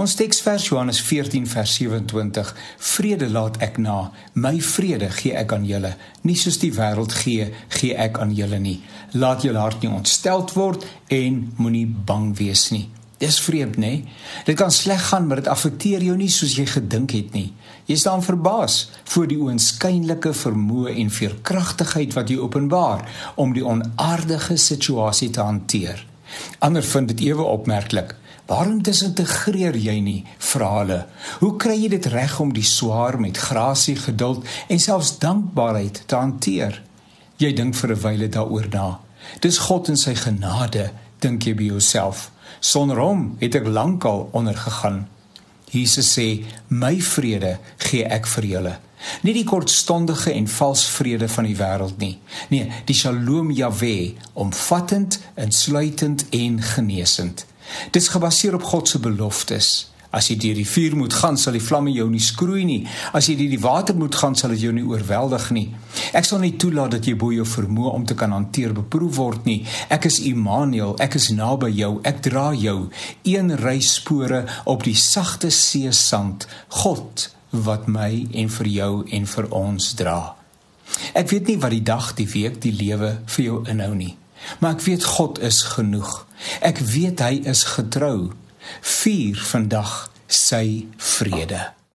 Ons teksvers Johannes 14 vers 27: Vrede laat ek na, my vrede gee ek aan julle, nie soos die wêreld gee, gee ek aan julle nie. Laat julle hart nie ontsteld word en moenie bang wees nie. Dis vreemd, nê? Dit kan sleg gaan, maar dit affekteer jou nie soos jy gedink het nie. Jy staan verbaas voor die oënskynlike vermoë en veerkragtigheid wat jy openbaar om die onaardige situasie te hanteer. Ander vind dit ewe opmerklik. Waarom disintegreer jy nie? Vra hulle. Hoe kry jy dit reg om die swaar met grasie, geduld en selfs dankbaarheid te hanteer? Jy dink vir 'n wyle daaroor na. Dis God en sy genade, dink jy by jouself. Sonder hom het ek lankal ondergegaan. Jesus sê: "My vrede gee ek vir julle." Nie die kortstondige en vals vrede van die wêreld nie. Nee, die Shalom Jahwe, omvattend, insluitend en genesend. Dis gebaseer op God se beloftes. As jy deur die vuur moet gaan, sal die vlamme jou nie skroei nie. As jy deur die water moet gaan, sal dit jou nie oorweldig nie. Ek sal nie toelaat dat jy bo jou vermoë om te kan hanteer beproef word nie. Ek is Immanuel, ek is naby jou, ek dra jou. Een ry spore op die sagte see sand. God wat my en vir jou en vir ons dra. Ek weet nie wat die dag, die week, die lewe vir jou inhou nie. Maar ek weet God is genoeg. Ek weet hy is getrou. Vier vandag sy vrede.